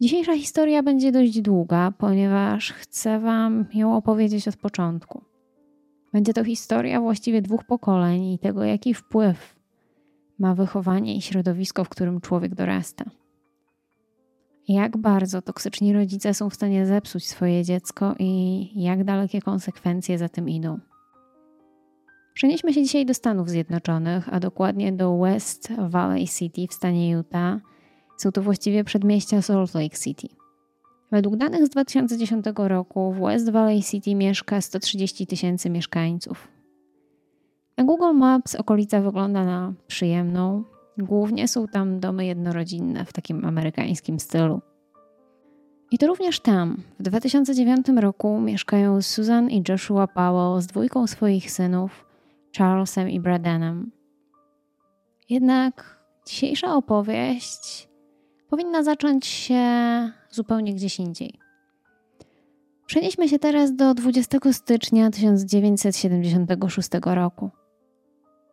Dzisiejsza historia będzie dość długa, ponieważ chcę Wam ją opowiedzieć od początku. Będzie to historia właściwie dwóch pokoleń i tego, jaki wpływ ma wychowanie i środowisko, w którym człowiek dorasta. Jak bardzo toksyczni rodzice są w stanie zepsuć swoje dziecko i jak dalekie konsekwencje za tym idą. Przenieśmy się dzisiaj do Stanów Zjednoczonych, a dokładnie do West Valley City w stanie Utah są to właściwie przedmieścia Salt Lake City. Według danych z 2010 roku w West Valley City mieszka 130 tysięcy mieszkańców. Na Google Maps okolica wygląda na przyjemną. Głównie są tam domy jednorodzinne w takim amerykańskim stylu. I to również tam, w 2009 roku, mieszkają Susan i Joshua Powell z dwójką swoich synów, Charlesem i Bradenem. Jednak dzisiejsza opowieść powinna zacząć się zupełnie gdzieś indziej. Przenieśmy się teraz do 20 stycznia 1976 roku.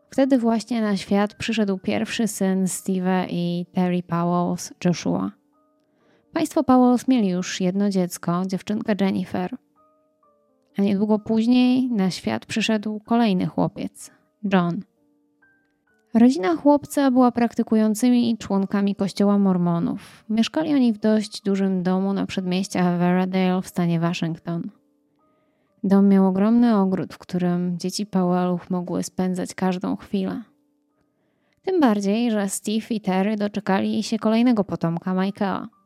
Wtedy właśnie na świat przyszedł pierwszy syn Steve'a i Terry Powells, Joshua. Państwo Powells mieli już jedno dziecko, dziewczynkę Jennifer. A niedługo później na świat przyszedł kolejny chłopiec, John. Rodzina chłopca była praktykującymi członkami kościoła mormonów. Mieszkali oni w dość dużym domu na przedmieściach Veradale w stanie Waszyngton. Dom miał ogromny ogród, w którym dzieci Powellów mogły spędzać każdą chwilę. Tym bardziej, że Steve i Terry doczekali się kolejnego potomka Michaela –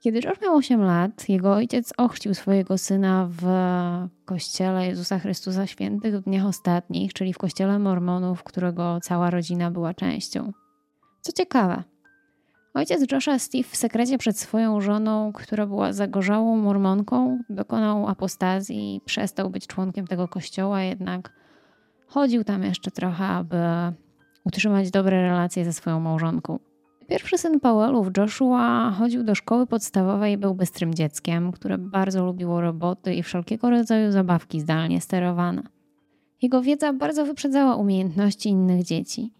kiedy George miał 8 lat, jego ojciec ochrzcił swojego syna w kościele Jezusa Chrystusa Świętych w dniach ostatnich, czyli w kościele Mormonów, którego cała rodzina była częścią. Co ciekawe, ojciec Josha Steve w sekrecie przed swoją żoną, która była zagorzałą mormonką, dokonał apostazji i przestał być członkiem tego kościoła, jednak chodził tam jeszcze trochę, aby utrzymać dobre relacje ze swoją małżonką. Pierwszy syn Powellów, Joshua, chodził do szkoły podstawowej i był bystrym dzieckiem, które bardzo lubiło roboty i wszelkiego rodzaju zabawki zdalnie sterowane. Jego wiedza bardzo wyprzedzała umiejętności innych dzieci.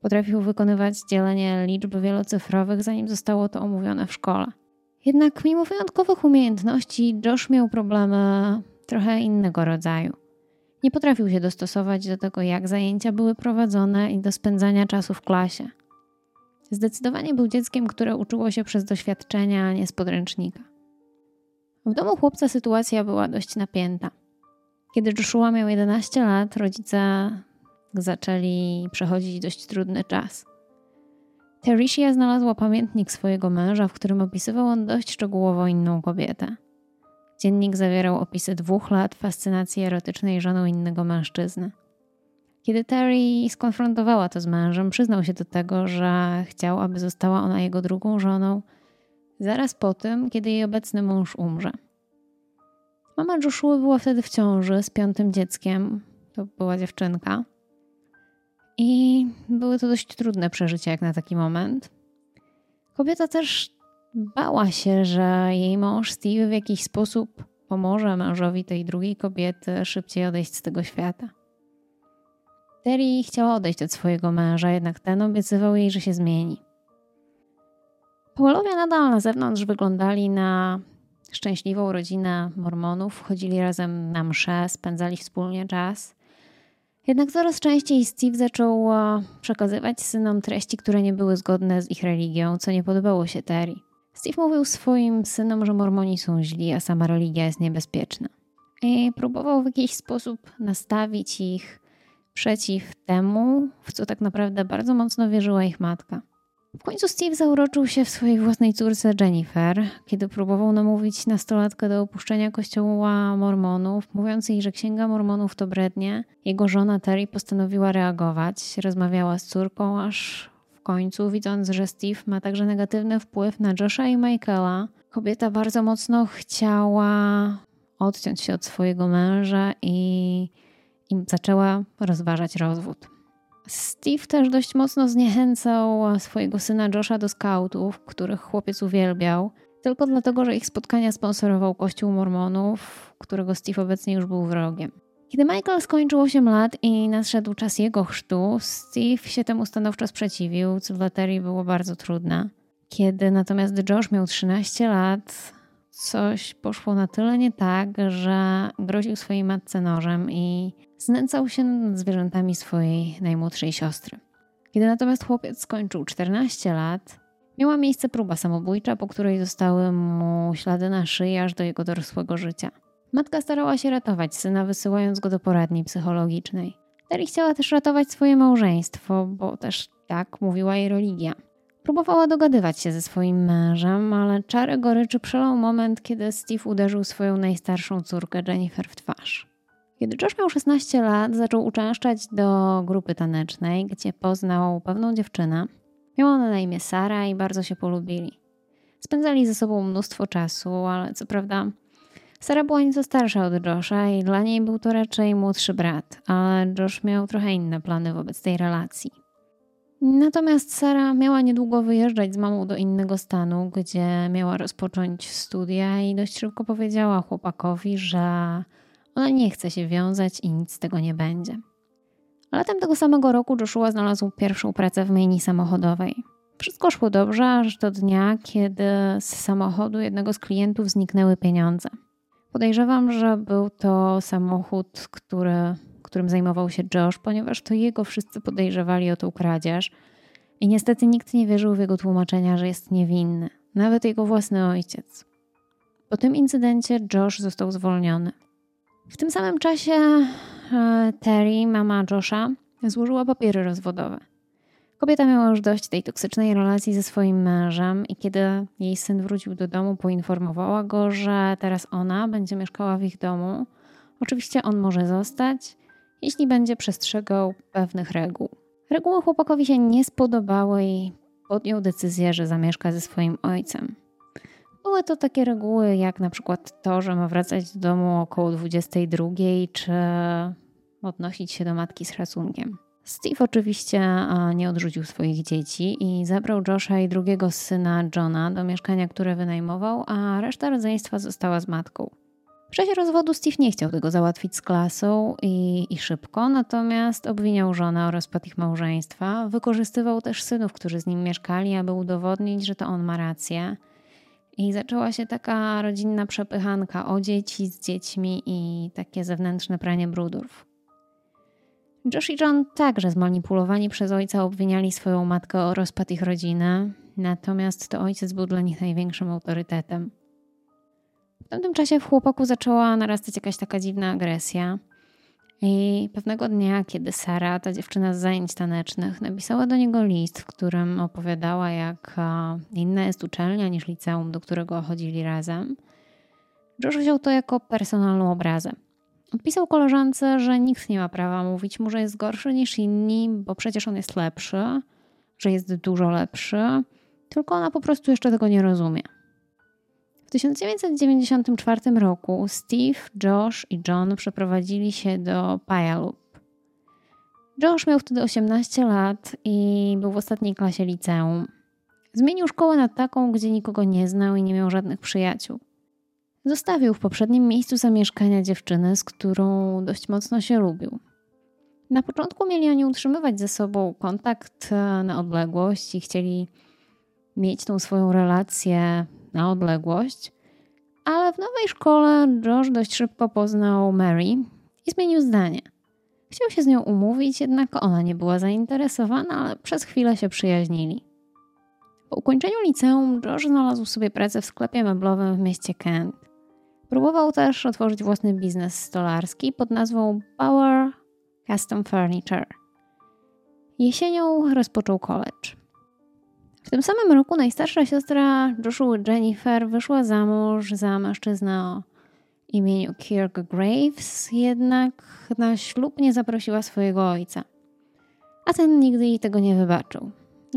Potrafił wykonywać dzielenie liczb wielocyfrowych, zanim zostało to omówione w szkole. Jednak mimo wyjątkowych umiejętności, Josh miał problemy trochę innego rodzaju. Nie potrafił się dostosować do tego, jak zajęcia były prowadzone i do spędzania czasu w klasie. Zdecydowanie był dzieckiem, które uczyło się przez doświadczenia, a nie z podręcznika. W domu chłopca sytuacja była dość napięta. Kiedy Joshua miał 11 lat, rodzice zaczęli przechodzić dość trudny czas. Teresia znalazła pamiętnik swojego męża, w którym opisywał on dość szczegółowo inną kobietę. Dziennik zawierał opisy dwóch lat fascynacji erotycznej żoną innego mężczyzny. Kiedy Terry skonfrontowała to z mężem, przyznał się do tego, że chciał, aby została ona jego drugą żoną zaraz po tym, kiedy jej obecny mąż umrze. Mama Joshua była wtedy w ciąży z piątym dzieckiem, to była dziewczynka. I były to dość trudne przeżycia jak na taki moment. Kobieta też bała się, że jej mąż Steve w jakiś sposób pomoże mężowi tej drugiej kobiety szybciej odejść z tego świata. Terry chciała odejść od swojego męża, jednak ten obiecywał jej, że się zmieni. Powellowie nadal na zewnątrz wyglądali na szczęśliwą rodzinę mormonów, chodzili razem na msze, spędzali wspólnie czas. Jednak coraz częściej Steve zaczął e, przekazywać synom treści, które nie były zgodne z ich religią, co nie podobało się Terry. Steve mówił swoim synom, że mormoni są źli, a sama religia jest niebezpieczna. I próbował w jakiś sposób nastawić ich przeciw temu, w co tak naprawdę bardzo mocno wierzyła ich matka. W końcu Steve zauroczył się w swojej własnej córce Jennifer, kiedy próbował namówić nastolatkę do opuszczenia kościoła mormonów, mówiąc jej, że księga mormonów to brednie. Jego żona Terry postanowiła reagować, rozmawiała z córką, aż w końcu, widząc, że Steve ma także negatywny wpływ na Josha i Michaela, kobieta bardzo mocno chciała odciąć się od swojego męża i, i zaczęła rozważać rozwód. Steve też dość mocno zniechęcał swojego syna Josha do skautów, których chłopiec uwielbiał, tylko dlatego, że ich spotkania sponsorował Kościół Mormonów, którego Steve obecnie już był wrogiem. Kiedy Michael skończył 8 lat i nadszedł czas jego chrztu, Steve się temu stanowczo sprzeciwił, co dla Terry było bardzo trudne. Kiedy natomiast Josh miał 13 lat, coś poszło na tyle nie tak, że groził swojej matce nożem i znęcał się nad zwierzętami swojej najmłodszej siostry. Kiedy natomiast chłopiec skończył 14 lat, miała miejsce próba samobójcza, po której zostały mu ślady na szyi aż do jego dorosłego życia. Matka starała się ratować syna, wysyłając go do poradni psychologicznej. Terry chciała też ratować swoje małżeństwo, bo też tak mówiła jej religia. Próbowała dogadywać się ze swoim mężem, ale czarę goryczy przelał moment, kiedy Steve uderzył swoją najstarszą córkę Jennifer w twarz. Kiedy Josh miał 16 lat, zaczął uczęszczać do grupy tanecznej, gdzie poznał pewną dziewczynę. Miała ona na imię Sara i bardzo się polubili. Spędzali ze sobą mnóstwo czasu, ale co prawda Sara była nieco starsza od Josha i dla niej był to raczej młodszy brat, ale Josh miał trochę inne plany wobec tej relacji. Natomiast Sara miała niedługo wyjeżdżać z mamą do innego stanu, gdzie miała rozpocząć studia i dość szybko powiedziała chłopakowi, że ona nie chce się wiązać i nic z tego nie będzie. Latem tego samego roku Joshua znalazł pierwszą pracę w myjni samochodowej. Wszystko szło dobrze, aż do dnia, kiedy z samochodu jednego z klientów zniknęły pieniądze. Podejrzewam, że był to samochód, który, którym zajmował się Josh, ponieważ to jego wszyscy podejrzewali o tą kradzież. I niestety nikt nie wierzył w jego tłumaczenia, że jest niewinny, nawet jego własny ojciec. Po tym incydencie Josh został zwolniony. W tym samym czasie e, Terry, mama Josha, złożyła papiery rozwodowe. Kobieta miała już dość tej toksycznej relacji ze swoim mężem i kiedy jej syn wrócił do domu, poinformowała go, że teraz ona będzie mieszkała w ich domu. Oczywiście on może zostać, jeśli będzie przestrzegał pewnych reguł. Reguły chłopakowi się nie spodobały i podjął decyzję, że zamieszka ze swoim ojcem. Były to takie reguły, jak na przykład to, że ma wracać do domu około 22, czy odnosić się do matki z szacunkiem. Steve oczywiście nie odrzucił swoich dzieci i zabrał Josha i drugiego syna Johna do mieszkania, które wynajmował, a reszta rodzeństwa została z matką. W czasie rozwodu Steve nie chciał tego załatwić z klasą i, i szybko, natomiast obwiniał żonę o rozpad ich małżeństwa. Wykorzystywał też synów, którzy z nim mieszkali, aby udowodnić, że to on ma rację. I zaczęła się taka rodzinna przepychanka o dzieci z dziećmi i takie zewnętrzne pranie brudów. Josh i John także zmanipulowani przez ojca obwiniali swoją matkę o rozpad ich rodziny, natomiast to ojciec był dla nich największym autorytetem. W tamtym czasie w chłopaku zaczęła narastać jakaś taka dziwna agresja. I pewnego dnia, kiedy Sara, ta dziewczyna z zajęć tanecznych, napisała do niego list, w którym opowiadała, jak inna jest uczelnia niż liceum, do którego chodzili razem, Josh wziął to jako personalną obrazę. Odpisał koleżance, że nikt nie ma prawa mówić mu, że jest gorszy niż inni, bo przecież on jest lepszy, że jest dużo lepszy, tylko ona po prostu jeszcze tego nie rozumie. W 1994 roku Steve, Josh i John przeprowadzili się do Puyallup. Josh miał wtedy 18 lat i był w ostatniej klasie liceum. Zmienił szkołę na taką, gdzie nikogo nie znał i nie miał żadnych przyjaciół. Zostawił w poprzednim miejscu zamieszkania dziewczynę, z którą dość mocno się lubił. Na początku mieli oni utrzymywać ze sobą kontakt e, na odległość i chcieli mieć tą swoją relację na odległość, ale w nowej szkole Josh dość szybko poznał Mary i zmienił zdanie. Chciał się z nią umówić, jednak ona nie była zainteresowana, ale przez chwilę się przyjaźnili. Po ukończeniu liceum Josh znalazł sobie pracę w sklepie meblowym w mieście Kent. Próbował też otworzyć własny biznes stolarski pod nazwą Power Custom Furniture. Jesienią rozpoczął college. W tym samym roku najstarsza siostra Joshua Jennifer wyszła za mąż za mężczyznę o imieniu Kirk Graves, jednak na ślub nie zaprosiła swojego ojca. A ten nigdy jej tego nie wybaczył.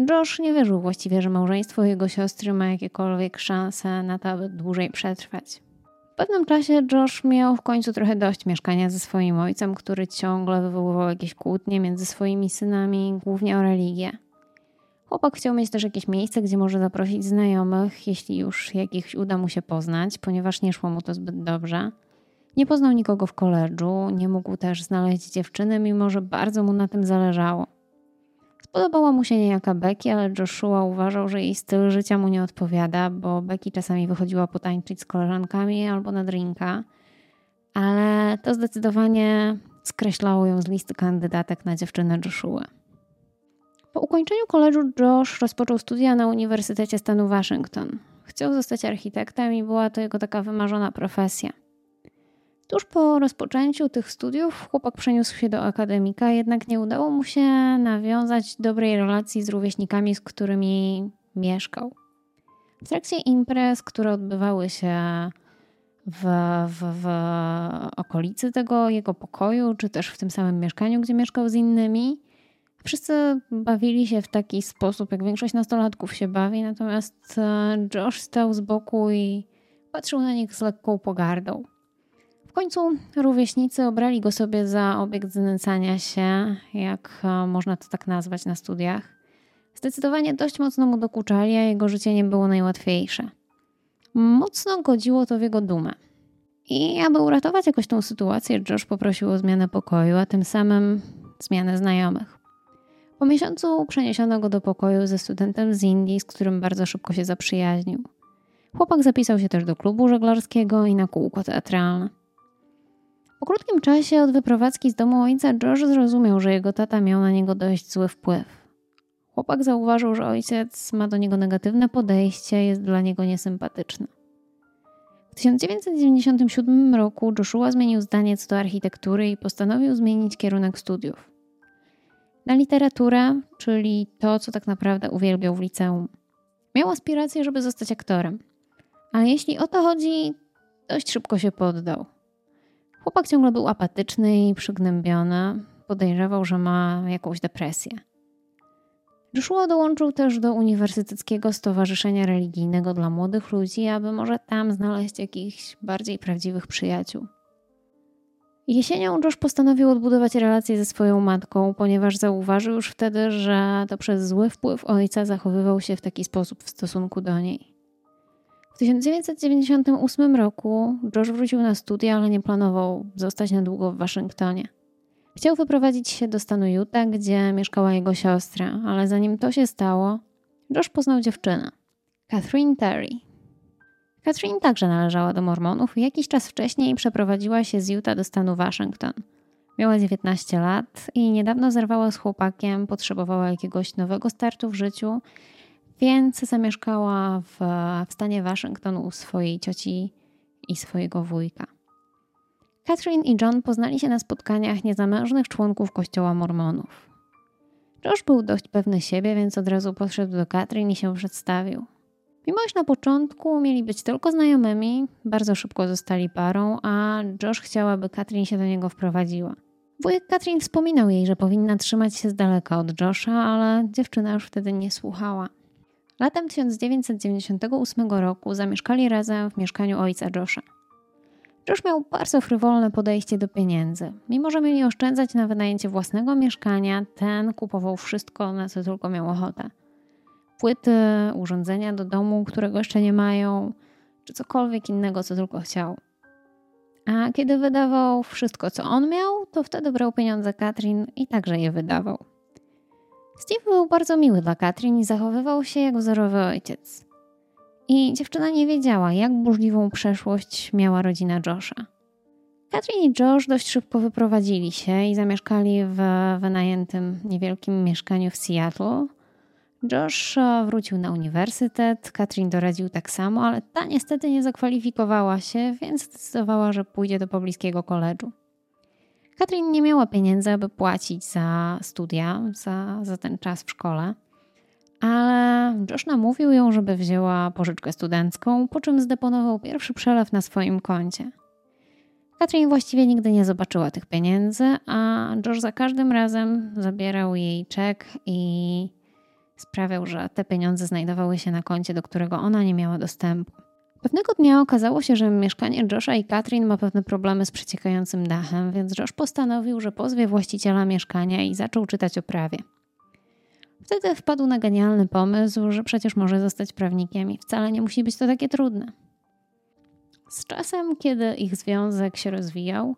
Josh nie wierzył właściwie, że małżeństwo jego siostry ma jakiekolwiek szanse na to, aby dłużej przetrwać. W pewnym czasie Josh miał w końcu trochę dość mieszkania ze swoim ojcem, który ciągle wywoływał jakieś kłótnie między swoimi synami, głównie o religię. Chłopak chciał mieć też jakieś miejsce, gdzie może zaprosić znajomych, jeśli już jakichś uda mu się poznać, ponieważ nie szło mu to zbyt dobrze. Nie poznał nikogo w koledżu, nie mógł też znaleźć dziewczyny, mimo że bardzo mu na tym zależało. Spodobała mu się niejaka Becky, ale Joshua uważał, że jej styl życia mu nie odpowiada, bo Becky czasami wychodziła potańczyć z koleżankami albo na drinka, ale to zdecydowanie skreślało ją z listy kandydatek na dziewczynę Joshua. Po ukończeniu koledżu Josh rozpoczął studia na Uniwersytecie Stanu Waszyngton. Chciał zostać architektem i była to jego taka wymarzona profesja. Tuż po rozpoczęciu tych studiów chłopak przeniósł się do akademika, jednak nie udało mu się nawiązać dobrej relacji z rówieśnikami, z którymi mieszkał. W trakcie imprez, które odbywały się w, w, w okolicy tego jego pokoju, czy też w tym samym mieszkaniu, gdzie mieszkał z innymi, Wszyscy bawili się w taki sposób, jak większość nastolatków się bawi, natomiast e, Josh stał z boku i patrzył na nich z lekką pogardą. W końcu rówieśnicy obrali go sobie za obiekt znęcania się, jak e, można to tak nazwać na studiach. Zdecydowanie dość mocno mu dokuczali, a jego życie nie było najłatwiejsze. Mocno godziło to w jego dumę. I aby uratować jakoś tą sytuację, Josh poprosił o zmianę pokoju, a tym samym zmianę znajomych. Po miesiącu przeniesiono go do pokoju ze studentem z Indii, z którym bardzo szybko się zaprzyjaźnił. Chłopak zapisał się też do klubu żeglarskiego i na kółko teatralne. Po krótkim czasie od wyprowadzki z domu ojca George zrozumiał, że jego tata miał na niego dość zły wpływ. Chłopak zauważył, że ojciec ma do niego negatywne podejście, jest dla niego niesympatyczny. W 1997 roku Joshua zmienił zdanie co do architektury i postanowił zmienić kierunek studiów na literaturę, czyli to, co tak naprawdę uwielbiał w liceum. Miał aspiracje, żeby zostać aktorem, ale jeśli o to chodzi, dość szybko się poddał. Chłopak ciągle był apatyczny i przygnębiony, podejrzewał, że ma jakąś depresję. Joshua dołączył też do Uniwersyteckiego Stowarzyszenia Religijnego dla Młodych Ludzi, aby może tam znaleźć jakichś bardziej prawdziwych przyjaciół. Jesienią Josh postanowił odbudować relacje ze swoją matką, ponieważ zauważył już wtedy, że to przez zły wpływ ojca zachowywał się w taki sposób w stosunku do niej. W 1998 roku Josh wrócił na studia, ale nie planował zostać na długo w Waszyngtonie. Chciał wyprowadzić się do stanu Utah, gdzie mieszkała jego siostra, ale zanim to się stało, Josh poznał dziewczynę, Catherine Terry. Katrin także należała do Mormonów i jakiś czas wcześniej przeprowadziła się z Utah do stanu Waszyngton. Miała 19 lat i niedawno zerwała z chłopakiem, potrzebowała jakiegoś nowego startu w życiu, więc zamieszkała w, w stanie Waszyngton u swojej cioci i swojego wujka. Catherine i John poznali się na spotkaniach niezamężnych członków kościoła Mormonów. Josh był dość pewny siebie, więc od razu podszedł do Catherine i się przedstawił. Mimo iż na początku mieli być tylko znajomymi, bardzo szybko zostali parą, a Josh chciał, aby Katrin się do niego wprowadziła. Wujek Katrin wspominał jej, że powinna trzymać się z daleka od Josha, ale dziewczyna już wtedy nie słuchała. Latem 1998 roku zamieszkali razem w mieszkaniu ojca Josha. Josh miał bardzo frywolne podejście do pieniędzy. Mimo, że mieli oszczędzać na wynajęcie własnego mieszkania, ten kupował wszystko, na co tylko miał ochotę płyty, urządzenia do domu, którego jeszcze nie mają, czy cokolwiek innego, co tylko chciał. A kiedy wydawał wszystko, co on miał, to wtedy brał pieniądze Katrin i także je wydawał. Steve był bardzo miły dla Katrin i zachowywał się jak wzorowy ojciec. I dziewczyna nie wiedziała, jak burzliwą przeszłość miała rodzina Josha. Katrin i Josh dość szybko wyprowadzili się i zamieszkali w wynajętym niewielkim mieszkaniu w Seattle, Josh wrócił na uniwersytet, Katrin doradził tak samo, ale ta niestety nie zakwalifikowała się, więc zdecydowała, że pójdzie do pobliskiego koledżu. Katrin nie miała pieniędzy, aby płacić za studia, za, za ten czas w szkole, ale Josh namówił ją, żeby wzięła pożyczkę studencką, po czym zdeponował pierwszy przelew na swoim koncie. Katrin właściwie nigdy nie zobaczyła tych pieniędzy, a Josh za każdym razem zabierał jej czek i sprawiał, że te pieniądze znajdowały się na koncie, do którego ona nie miała dostępu. Pewnego dnia okazało się, że mieszkanie Josha i Katrin ma pewne problemy z przeciekającym dachem, więc Josh postanowił, że pozwie właściciela mieszkania i zaczął czytać o prawie. Wtedy wpadł na genialny pomysł, że przecież może zostać prawnikiem i wcale nie musi być to takie trudne. Z czasem, kiedy ich związek się rozwijał,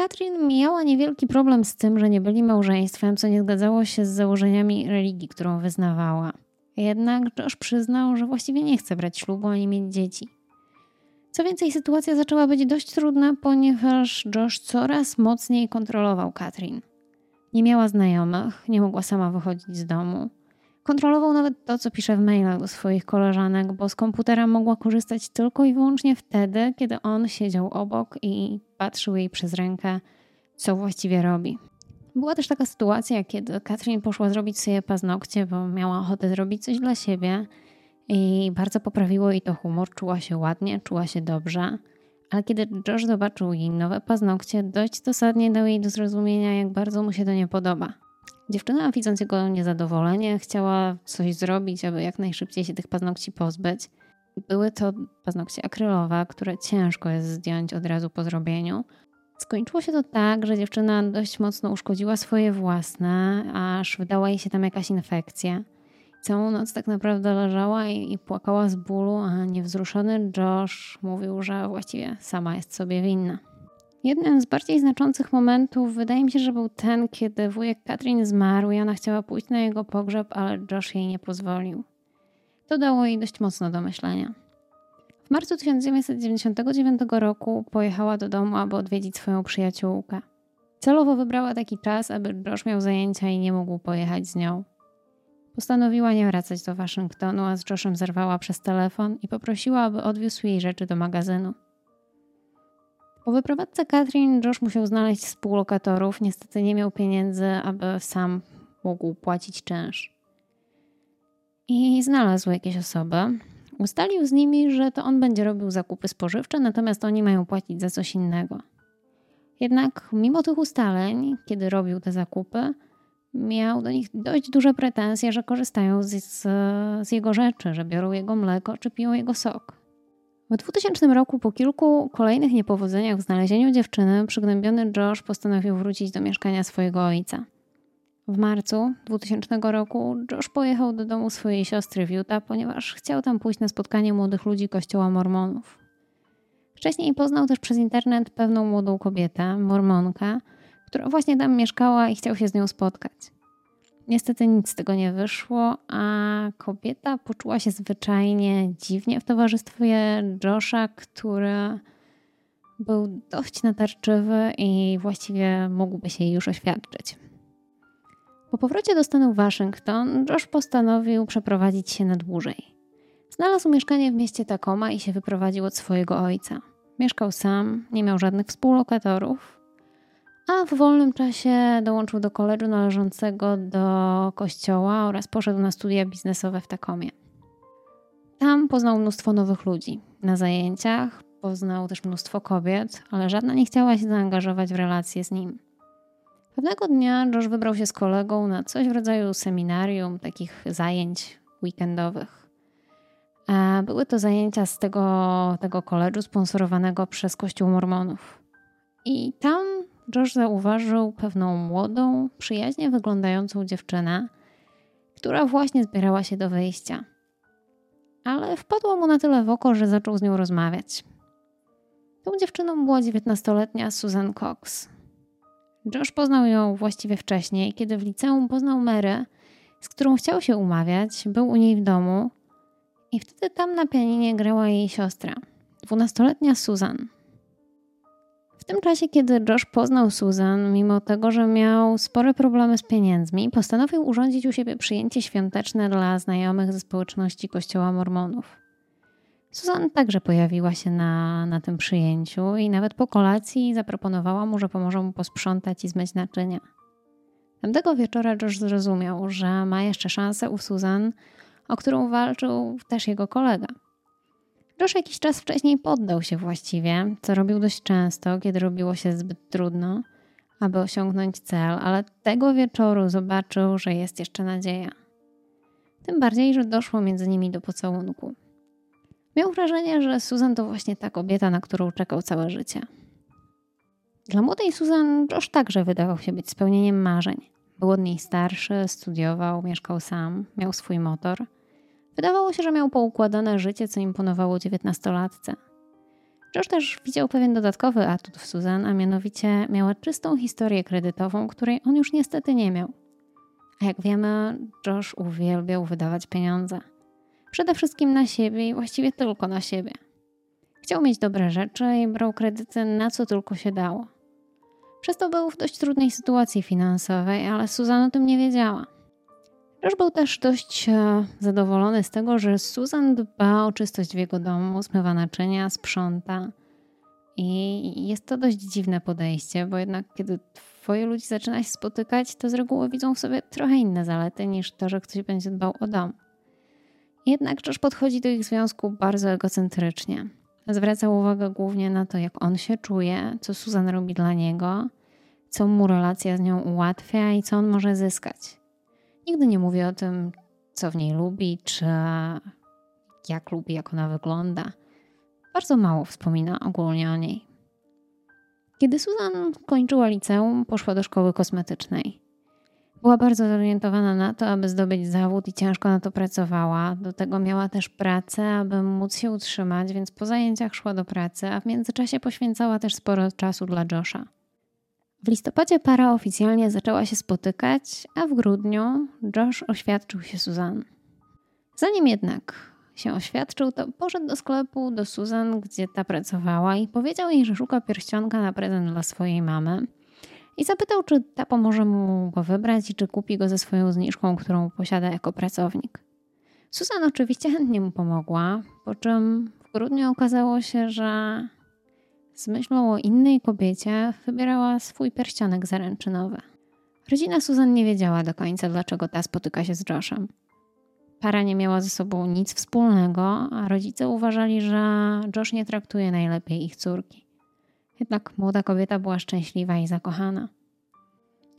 Katrin miała niewielki problem z tym, że nie byli małżeństwem, co nie zgadzało się z założeniami religii, którą wyznawała. Jednak Josh przyznał, że właściwie nie chce brać ślubu ani mieć dzieci. Co więcej, sytuacja zaczęła być dość trudna, ponieważ Josh coraz mocniej kontrolował Katrin. Nie miała znajomych, nie mogła sama wychodzić z domu. Kontrolował nawet to, co pisze w mailach do swoich koleżanek, bo z komputera mogła korzystać tylko i wyłącznie wtedy, kiedy on siedział obok i patrzył jej przez rękę, co właściwie robi. Była też taka sytuacja, kiedy Katrin poszła zrobić sobie paznokcie, bo miała ochotę zrobić coś dla siebie i bardzo poprawiło jej to humor, czuła się ładnie, czuła się dobrze. Ale kiedy Josh zobaczył jej nowe paznokcie, dość dosadnie dał jej do zrozumienia, jak bardzo mu się to nie podoba. Dziewczyna, widząc jego niezadowolenie, chciała coś zrobić, aby jak najszybciej się tych paznokci pozbyć. Były to paznokcie akrylowe, które ciężko jest zdjąć od razu po zrobieniu. Skończyło się to tak, że dziewczyna dość mocno uszkodziła swoje własne, aż wydała jej się tam jakaś infekcja. Całą noc tak naprawdę leżała i, i, płakała z bólu, a niewzruszony Josh mówił, że właściwie sama jest sobie winna. Jednym z bardziej znaczących momentów wydaje mi się, że był ten, kiedy wujek Katrin zmarł i ona chciała pójść na jego pogrzeb, ale Josh jej nie pozwolił. To dało jej dość mocno do myślenia. W marcu 1999 roku pojechała do domu, aby odwiedzić swoją przyjaciółkę. Celowo wybrała taki czas, aby Josh miał zajęcia i nie mógł pojechać z nią. Postanowiła nie wracać do Waszyngtonu, a z Joshem zerwała przez telefon i poprosiła, aby odwiózł jej rzeczy do magazynu. Po wyprowadzce Katrin Josh musiał znaleźć współlokatorów. Niestety nie miał pieniędzy, aby sam mógł płacić czynsz. I znalazł jakieś osoby. Ustalił z nimi, że to on będzie robił zakupy spożywcze, natomiast oni mają płacić za coś innego. Jednak mimo tych ustaleń, kiedy robił te zakupy, miał do nich dość duże pretensje, że korzystają z, z, z jego rzeczy, że biorą jego mleko czy piją jego sok. W 2000 roku, po kilku kolejnych niepowodzeniach w znalezieniu dziewczyny, przygnębiony Josh postanowił wrócić do mieszkania swojego ojca. W marcu 2000 roku Josh pojechał do domu swojej siostry w Utah, ponieważ chciał tam pójść na spotkanie młodych ludzi kościoła mormonów. Wcześniej poznał też przez internet pewną młodą kobietę, mormonkę, która właśnie tam mieszkała i chciał się z nią spotkać. Niestety nic z tego nie wyszło, a kobieta poczuła się zwyczajnie dziwnie w towarzystwie Josha, który był dość natarczywy i właściwie mógłby się już oświadczyć. Po powrocie do stanu Waszyngton, Josh postanowił przeprowadzić się na dłużej. Znalazł mieszkanie w mieście Tacoma i się wyprowadził od swojego ojca. Mieszkał sam, nie miał żadnych współlokatorów, a w wolnym czasie dołączył do koledżu należącego do kościoła oraz poszedł na studia biznesowe w Takomie. Tam poznał mnóstwo nowych ludzi. Na zajęciach poznał też mnóstwo kobiet, ale żadna nie chciała się zaangażować w relacje z nim. Pewnego dnia Josh wybrał się z kolegą na coś w rodzaju seminarium, takich zajęć weekendowych. Były to zajęcia z tego, tego koledżu sponsorowanego przez Kościół Mormonów. I tam Josh zauważył pewną młodą, przyjaźnie wyglądającą dziewczynę, która właśnie zbierała się do wyjścia. Ale wpadło mu na tyle w oko, że zaczął z nią rozmawiać. Tą dziewczyną była dziewiętnastoletnia Susan Cox. Josh poznał ją właściwie wcześniej, kiedy w liceum poznał Mary, z którą chciał się umawiać, był u niej w domu i wtedy tam na pianinie grała jej siostra, dwunastoletnia Susan. W tym czasie, kiedy Josh poznał Susan, mimo tego, że miał spore problemy z pieniędzmi, postanowił urządzić u siebie przyjęcie świąteczne dla znajomych ze społeczności Kościoła Mormonów. Susan także pojawiła się na, na tym przyjęciu i nawet po kolacji zaproponowała mu, że pomoże mu posprzątać i zmyć naczynia. Tamtego wieczora Josh zrozumiał, że ma jeszcze szansę u Susan, o którą walczył też jego kolega – Josh jakiś czas wcześniej poddał się właściwie, co robił dość często, kiedy robiło się zbyt trudno, aby osiągnąć cel, ale tego wieczoru zobaczył, że jest jeszcze nadzieja. Tym bardziej, że doszło między nimi do pocałunku. Miał wrażenie, że Susan to właśnie ta kobieta, na którą czekał całe życie. Dla młodej Susan Josh także wydawał się być spełnieniem marzeń. Był od niej starszy, studiował, mieszkał sam, miał swój motor. Wydawało się, że miał poukładane życie, co imponowało dziewiętnastolatce. Josh też widział pewien dodatkowy atut w Susan, a mianowicie miała czystą historię kredytową, której on już niestety nie miał. A jak wiemy, Josh uwielbiał wydawać pieniądze. Przede wszystkim na siebie i właściwie tylko na siebie. Chciał mieć dobre rzeczy i brał kredyty na co tylko się dało. Przez to był w dość trudnej sytuacji finansowej, ale Susan o tym nie wiedziała. Josh był też dość e, zadowolony z tego, że Susan dba o czystość w jego domu, zmywa naczynia, sprząta. I jest to dość dziwne podejście, bo jednak kiedy twoje ludzi zaczyna się spotykać, to z reguły widzą w sobie trochę inne zalety niż to, że ktoś będzie dbał o dom. Jednak Josh podchodzi do ich związku bardzo egocentrycznie. Zwraca uwagę głównie na to, jak on się czuje, co Susan robi dla niego, co mu relacja z nią ułatwia i co on może zyskać. Nigdy nie mówi o tym, co w niej lubi, czy jak lubi, jak ona wygląda. Bardzo mało wspomina ogólnie o niej. Kiedy Susan kończyła liceum, poszła do szkoły kosmetycznej. Była bardzo zorientowana na to, aby zdobyć zawód i ciężko na to pracowała. Do tego miała też pracę, aby móc się utrzymać, więc po zajęciach szła do pracy, a w międzyczasie poświęcała też sporo czasu dla Josha. W listopadzie para oficjalnie zaczęła się spotykać, a w grudniu Josh oświadczył się Susan. Zanim jednak się oświadczył, to poszedł do sklepu do Susan, gdzie ta pracowała i powiedział jej, że szuka pierścionka na prezent dla swojej mamy – i zapytał, czy ta pomoże mu go wybrać i czy kupi go ze swoją zniżką, którą posiada jako pracownik. Susan oczywiście chętnie mu pomogła, po czym w grudniu okazało się, że z myślą o innej kobiecie wybierała swój pierścionek zaręczynowy. Rodzina Susan nie wiedziała do końca, dlaczego ta spotyka się z Joshem. Para nie miała ze sobą nic wspólnego, a rodzice uważali, że Josh nie traktuje najlepiej ich córki. Jednak młoda kobieta była szczęśliwa i zakochana.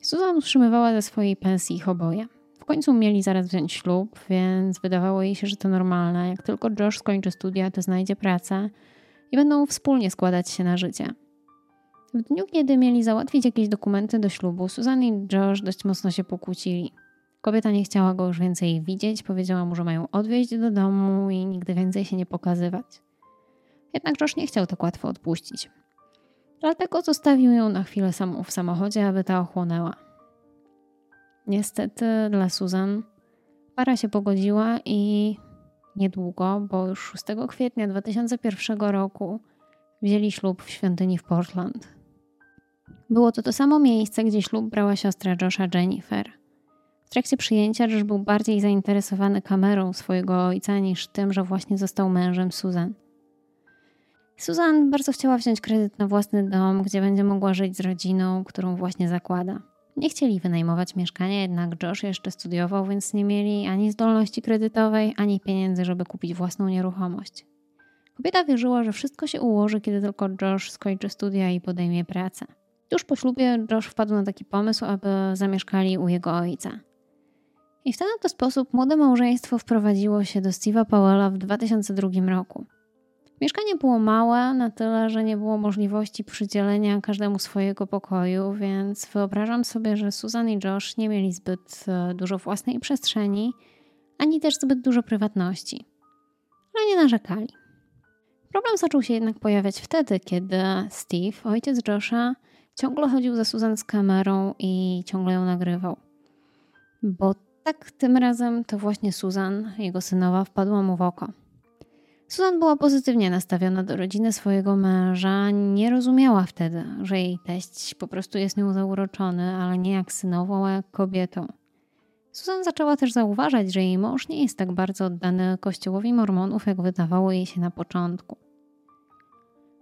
Susan utrzymywała ze swojej pensji ich oboje. W końcu mieli zaraz wziąć ślub, więc wydawało jej się, że to normalne. Jak tylko Josh skończy studia, to znajdzie pracę i będą wspólnie składać się na życie. W dniu, kiedy mieli załatwić jakieś dokumenty do ślubu, Susan i Josh dość mocno się pokłócili. Kobieta nie chciała go już więcej widzieć, powiedziała mu, że mają odwieźć do domu i nigdy więcej się nie pokazywać. Jednak Josh nie chciał tak łatwo odpuścić. Dlatego zostawił ją na chwilę samą w samochodzie, aby ta ochłonęła. Niestety dla Susan para się pogodziła i niedługo, bo już 6 kwietnia 2001 roku wzięli ślub w świątyni w Portland. Było to to samo miejsce, gdzie ślub brała siostra Josha Jennifer. W trakcie przyjęcia Josh był bardziej zainteresowany kamerą swojego ojca niż tym, że właśnie został mężem Susan. Susan bardzo chciała wziąć kredyt na własny dom, gdzie będzie mogła żyć z rodziną, którą właśnie zakłada. Nie chcieli wynajmować mieszkania, jednak Josh jeszcze studiował, więc nie mieli ani zdolności kredytowej, ani pieniędzy, żeby kupić własną nieruchomość. Kobieta wierzyła, że wszystko się ułoży, kiedy tylko Josh skończy studia i podejmie pracę. Tuż po ślubie Josh wpadł na taki pomysł, aby zamieszkali u jego ojca. I w ten oto sposób młode małżeństwo wprowadziło się do Steve'a Powella w 2002 roku. Mieszkanie było małe, na tyle, że nie było możliwości przydzielenia każdemu swojego pokoju, więc wyobrażam sobie, że Susan i Josh nie mieli zbyt e, dużo własnej przestrzeni, ani też zbyt dużo prywatności. Ale nie narzekali. Problem zaczął się jednak pojawiać wtedy, kiedy Steve, ojciec Josha, ciągle chodził za Susan z kamerą i ciągle ją nagrywał. Bo tak tym razem to właśnie Susan, jego synowa, wpadła mu w oko. Susan była pozytywnie nastawiona do rodziny swojego męża. Nie rozumiała wtedy, że jej teść po prostu jest nią zauroczony, ale nie jak synową, a jak kobietą. Susan zaczęła też zauważać, że jej mąż nie jest tak bardzo oddany kościołowi mormonów, jak wydawało jej się na początku.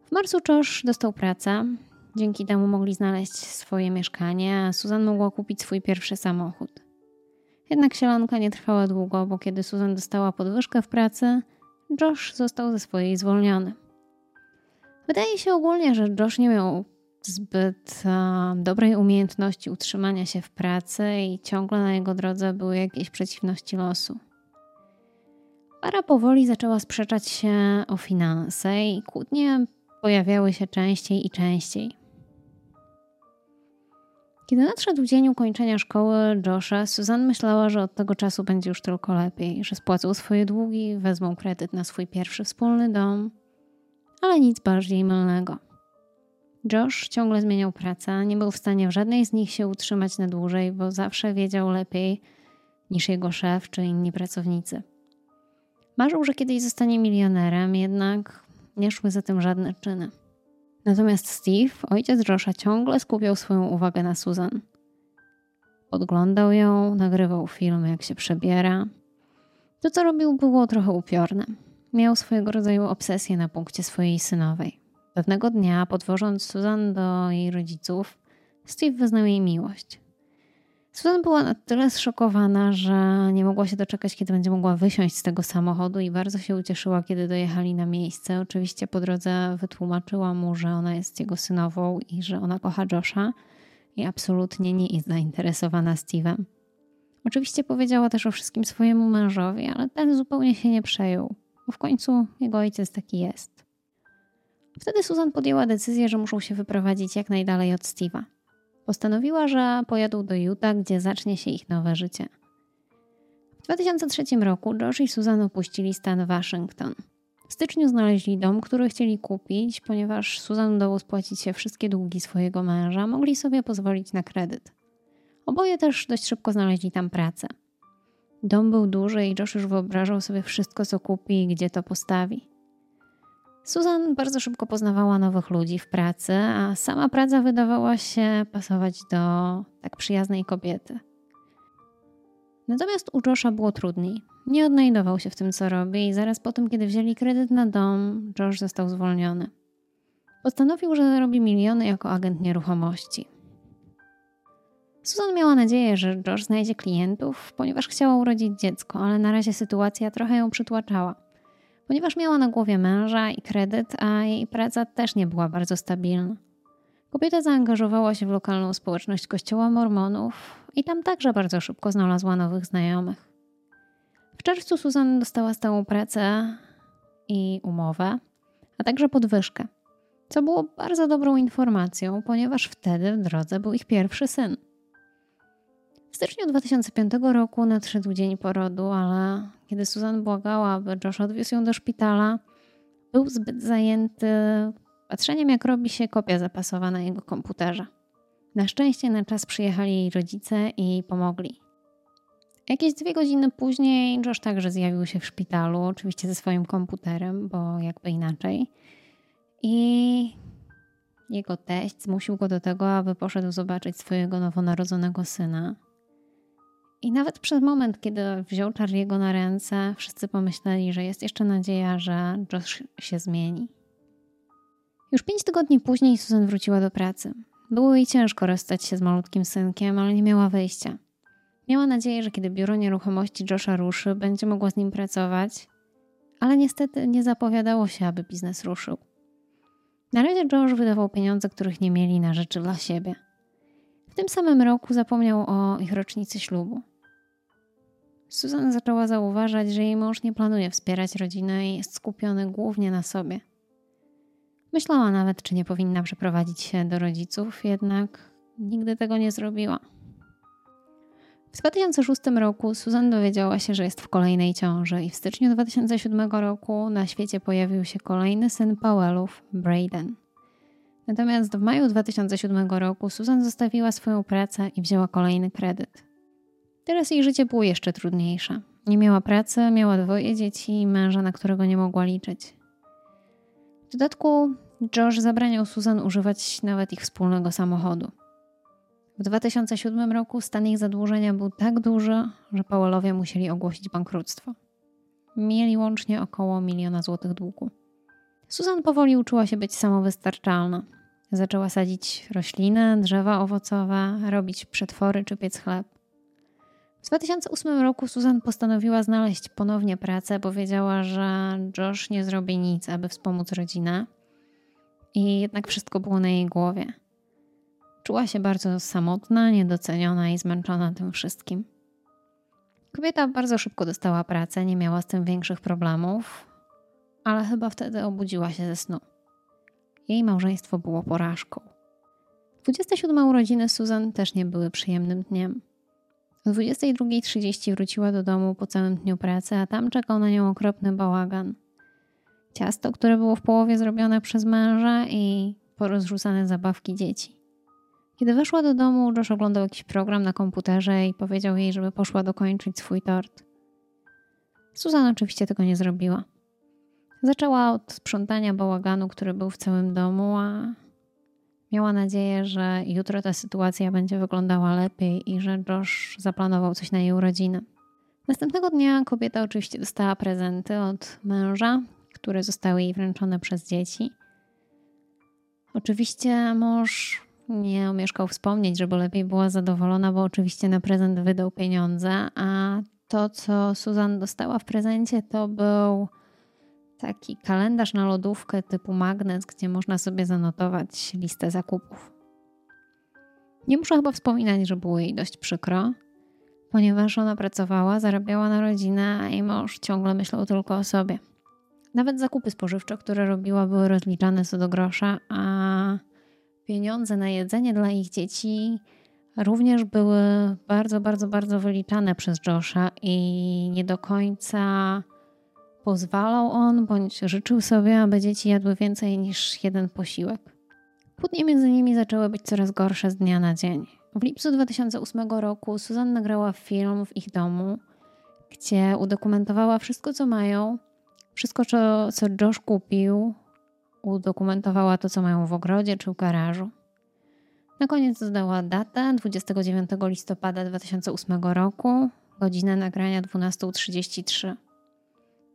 W marcu Josh dostał pracę. Dzięki temu mogli znaleźć swoje mieszkanie, a Susan mogła kupić swój pierwszy samochód. Jednak sielanka nie trwała długo, bo kiedy Susan dostała podwyżkę w pracy, Josh został ze swojej zwolniony. Wydaje się ogólnie, że Josh nie miał zbyt uh, dobrej umiejętności utrzymania się w pracy i ciągle na jego drodze były jakieś przeciwności losu. Para powoli zaczęła sprzeczać się o finanse i kłótnie pojawiały się częściej i częściej. Kiedy nadszedł dzień ukończenia szkoły Josha, Susan myślała, że od tego czasu będzie już tylko lepiej, że spłacą swoje długi, wezmą kredyt na swój pierwszy wspólny dom, ale nic bardziej mylnego. Josh ciągle zmieniał pracę, nie był w stanie w żadnej z nich się utrzymać na dłużej, bo zawsze wiedział lepiej niż jego szef czy inni pracownicy. Marzył, że kiedyś zostanie milionerem, jednak nie szły za tym żadne czyny. Natomiast Steve, ojciec Josha, ciągle skupiał swoją uwagę na Susan. Podglądał ją, nagrywał filmy, jak się przebiera. To, co robił, było trochę upiorne. Miał swojego rodzaju obsesję na punkcie swojej synowej. Pewnego dnia, podwożąc Susan do jej rodziców, Steve wyznał jej miłość. Susan była na tyle zszokowana, że nie mogła się doczekać, kiedy będzie mogła wysiąść z tego samochodu i bardzo się ucieszyła, kiedy dojechali na miejsce. Oczywiście po drodze wytłumaczyła mu, że ona jest jego synową i że ona kocha Josha i absolutnie nie jest zainteresowana Steve'em. Oczywiście powiedziała też o wszystkim swojemu mężowi, ale ten zupełnie się nie przejął, bo w końcu jego ojciec taki jest. Wtedy Susan podjęła decyzję, że muszą się wyprowadzić jak najdalej od Steve'a. Postanowiła, że pojadą do Utah, gdzie zacznie się ich nowe życie. W 2003 roku Josh i Susan opuścili stan Waszyngton. W styczniu znaleźli dom, który chcieli kupić, ponieważ Susan udało spłacić się wszystkie długi swojego męża, mogli sobie pozwolić na kredyt. Oboje też dość szybko znaleźli tam pracę. Dom był duży i Josh już wyobrażał sobie wszystko, co kupi i gdzie to postawi. Susan bardzo szybko poznawała nowych ludzi w pracy, a sama praca wydawała się pasować do tak przyjaznej kobiety. Natomiast u Josha było trudniej. Nie odnajdował się w tym, co robi, i zaraz po tym, kiedy wzięli kredyt na dom, Josh został zwolniony. Postanowił, że zarobi miliony jako agent nieruchomości. Susan miała nadzieję, że Josh znajdzie klientów, ponieważ chciała urodzić dziecko, ale na razie sytuacja trochę ją przytłaczała ponieważ miała na głowie męża i kredyt, a jej praca też nie była bardzo stabilna. Kobieta zaangażowała się w lokalną społeczność kościoła mormonów i tam także bardzo szybko znalazła nowych znajomych. W czerwcu Susan dostała stałą pracę i umowę, a także podwyżkę, co było bardzo dobrą informacją, ponieważ wtedy w drodze był ich pierwszy syn. W styczniu 2005 roku nadszedł dzień porodu, ale kiedy Susan błagała, aby Josh odwiózł ją do szpitala, był zbyt zajęty patrzeniem, jak robi się kopia zapasowa na jego komputerze. Na szczęście na czas przyjechali jej rodzice i pomogli. Jakieś dwie godziny później Josh także zjawił się w szpitalu, oczywiście ze swoim komputerem, bo jakby inaczej. I jego teść zmusił go do tego, aby poszedł zobaczyć swojego nowonarodzonego syna. I nawet przez moment, kiedy wziął Charlie'ego na ręce, wszyscy pomyśleli, że jest jeszcze nadzieja, że Josh się zmieni. Już pięć tygodni później Susan wróciła do pracy. Było jej ciężko rozstać się z malutkim synkiem, ale nie miała wyjścia. Miała nadzieję, że kiedy biuro nieruchomości Josha ruszy, będzie mogła z nim pracować, ale niestety nie zapowiadało się, aby biznes ruszył. Na razie Josh wydawał pieniądze, których nie mieli na rzeczy dla siebie. W tym samym roku zapomniał o ich rocznicy ślubu. Susan zaczęła zauważać, że jej mąż nie planuje wspierać rodziny i jest skupiony głównie na sobie. Myślała nawet, czy nie powinna przeprowadzić się do rodziców, jednak nigdy tego nie zrobiła. W 2006 roku Susan dowiedziała się, że jest w kolejnej ciąży i w styczniu 2007 roku na świecie pojawił się kolejny syn Powellów, Braden. Natomiast w maju 2007 roku Susan zostawiła swoją pracę i wzięła kolejny kredyt. Teraz jej życie było jeszcze trudniejsze. Nie miała pracy, miała dwoje dzieci i męża, na którego nie mogła liczyć. W dodatku Josh zabraniał Susan używać nawet ich wspólnego samochodu. W 2007 roku stan ich zadłużenia był tak duży, że Powellowie musieli ogłosić bankructwo. Mieli łącznie około miliona złotych długu. Susan powoli uczyła się być samowystarczalna. Zaczęła sadzić rośliny, drzewa owocowe, robić przetwory czy piec chleb. W 2008 roku Susan postanowiła znaleźć ponownie pracę, bo wiedziała, że Josh nie zrobi nic, aby wspomóc rodzinę. I jednak wszystko było na jej głowie. Czuła się bardzo samotna, niedoceniona i zmęczona tym wszystkim. Kobieta bardzo szybko dostała pracę, nie miała z tym większych problemów, ale chyba wtedy obudziła się ze snu. Jej małżeństwo było porażką. 27 urodziny Susan też nie były przyjemnym dniem. O 22.30 wróciła do domu po całym dniu pracy, a tam czekał na nią okropny bałagan. Ciasto, które było w połowie zrobione przez męża i porozrzucane zabawki dzieci. Kiedy weszła do domu, Josh oglądał jakiś program na komputerze i powiedział jej, żeby poszła dokończyć swój tort. Susan oczywiście tego nie zrobiła. Zaczęła od sprzątania bałaganu, który był w całym domu, a miała nadzieję, że jutro ta sytuacja będzie wyglądała lepiej i że Josh zaplanował coś na jej urodziny. Następnego dnia kobieta oczywiście dostała prezenty od męża, które zostały jej wręczone przez dzieci. Oczywiście mąż nie omieszkał wspomnieć, żeby lepiej była zadowolona, bo oczywiście na prezent wydał pieniądze, a to, co Susan dostała w prezencie, to był taki kalendarz na lodówkę typu magnes, gdzie można sobie zanotować listę zakupów. Nie muszę chyba wspominać, że było jej dość przykro, ponieważ ona pracowała, zarabiała na rodzinę, a jej mąż ciągle myślał tylko o sobie. Nawet zakupy spożywcze, które robiła, były rozliczane co do grosza, a pieniądze na jedzenie dla ich dzieci również były bardzo, bardzo, bardzo wyliczane przez Josha i nie do końca pozwalał on bądź życzył sobie, aby dzieci jadły więcej niż jeden posiłek. Kłótnie między nimi zaczęły być coraz gorsze z dnia na dzień. W lipcu 2008 roku Susan nagrała film w ich domu, gdzie udokumentowała wszystko, co mają, wszystko, co, co Josh kupił, udokumentowała to, co mają w ogrodzie czy w garażu. Na koniec dodała datę 29 listopada 2008 roku, godzinę nagrania 12.33.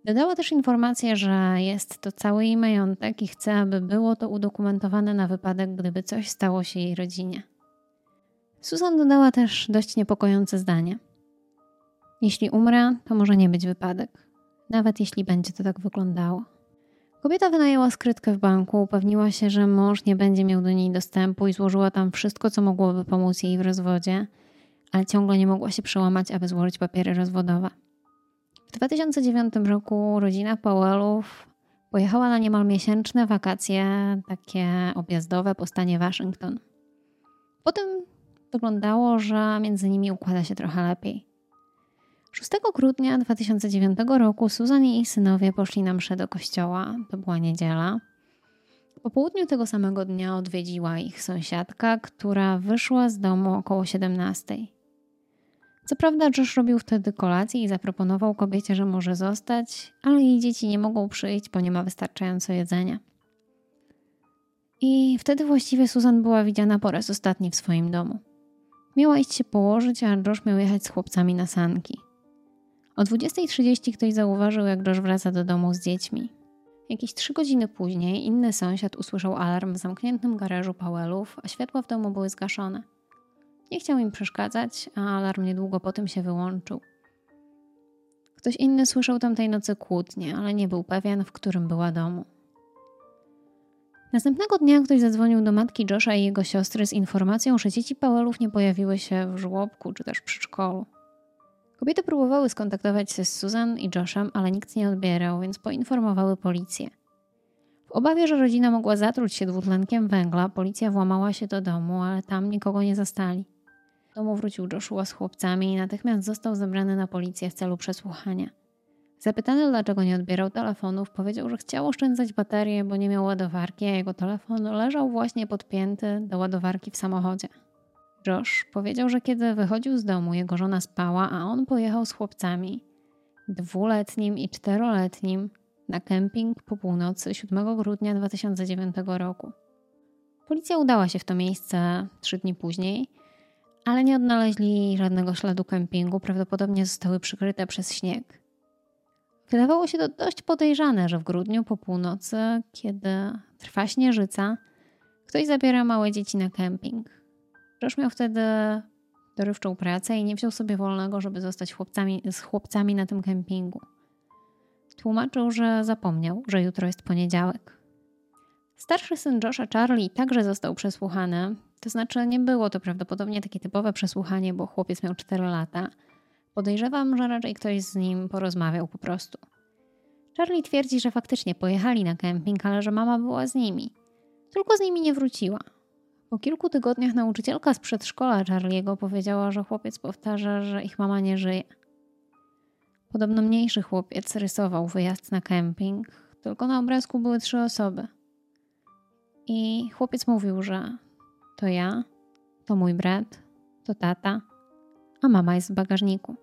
Dodała też informację, że jest to cały jej majątek i chce, aby było to udokumentowane na wypadek, gdyby coś stało się jej rodzinie. Susan dodała też dość niepokojące zdanie. Jeśli umrę, to może nie być wypadek, nawet jeśli będzie to tak wyglądało. Kobieta wynajęła skrytkę w banku, upewniła się, że mąż nie będzie miał do niej dostępu i złożyła tam wszystko, co mogłoby pomóc jej w rozwodzie, ale ciągle nie mogła się przełamać, aby złożyć papiery rozwodowe. W 2009 roku rodzina Powellów pojechała na niemal miesięczne wakacje, takie objazdowe po stanie Waszyngton. Potem wyglądało, że między nimi układa się trochę lepiej. 6 grudnia 2009 roku Susan i jej synowie poszli na mszę do kościoła. To była niedziela. Po południu tego samego dnia odwiedziła ich sąsiadka, która wyszła z domu około 17. Co prawda, Josh robił wtedy kolację i zaproponował kobiecie, że może zostać, ale jej dzieci nie mogą przyjść, bo nie ma wystarczająco jedzenia. I wtedy właściwie Susan była widziana po raz ostatni w swoim domu. Miała iść się położyć, a Josh miał jechać z chłopcami na sanki. O 20.30 ktoś zauważył, jak Josh wraca do domu z dziećmi. Jakieś trzy godziny później inny sąsiad usłyszał alarm w zamkniętym garażu Powellów, a światła w domu były zgaszone. Nie chciał im przeszkadzać, a alarm niedługo po tym się wyłączył. Ktoś inny słyszał tamtej nocy kłótnie, ale nie był pewien, w którym była domu. Następnego dnia ktoś zadzwonił do matki Josha i jego siostry z informacją, że dzieci Powellów nie pojawiły się w żłobku czy też przedszkolu. Kobiety próbowały skontaktować się z Susan i Joshem, ale nikt nie odbierał, więc poinformowały policję. W obawie, że rodzina mogła zatruć się dwutlenkiem węgla, policja włamała się do domu, ale tam nikogo nie zastali. Do domu wrócił Joshua z chłopcami i natychmiast został zabrany na policję w celu przesłuchania. Zapytany, dlaczego nie odbierał telefonów, powiedział, że chciał oszczędzać baterię, bo nie miał ładowarki, a jego telefon leżał właśnie podpięty do ładowarki w samochodzie. Josh powiedział, że kiedy wychodził z domu, jego żona spała, a on pojechał z chłopcami, dwuletnim i czteroletnim, na kemping po północy 7 grudnia 2009 roku. Policja udała się w to miejsce trzy dni później, ale nie odnaleźli żadnego śladu kempingu, prawdopodobnie zostały przykryte przez śnieg. Wydawało się to dość podejrzane, że w grudniu po północy, kiedy trwa śnieżyca, ktoś zabiera małe dzieci na kemping. Josh miał wtedy dorywczą pracę i nie wziął sobie wolnego, żeby zostać chłopcami, z chłopcami na tym kempingu. Tłumaczył, że zapomniał, że jutro jest poniedziałek. Starszy syn Josha, Charlie, także został przesłuchany. To znaczy, nie było to prawdopodobnie takie typowe przesłuchanie, bo chłopiec miał 4 lata. Podejrzewam, że raczej ktoś z nim porozmawiał po prostu. Charlie twierdzi, że faktycznie pojechali na kemping, ale że mama była z nimi. Tylko z nimi nie wróciła. Po kilku tygodniach nauczycielka z przedszkola Charliego powiedziała, że chłopiec powtarza, że ich mama nie żyje. Podobno mniejszy chłopiec rysował wyjazd na kemping, tylko na obrazku były trzy osoby. I chłopiec mówił, że to ja, to mój brat, to tata, a mama jest w bagażniku.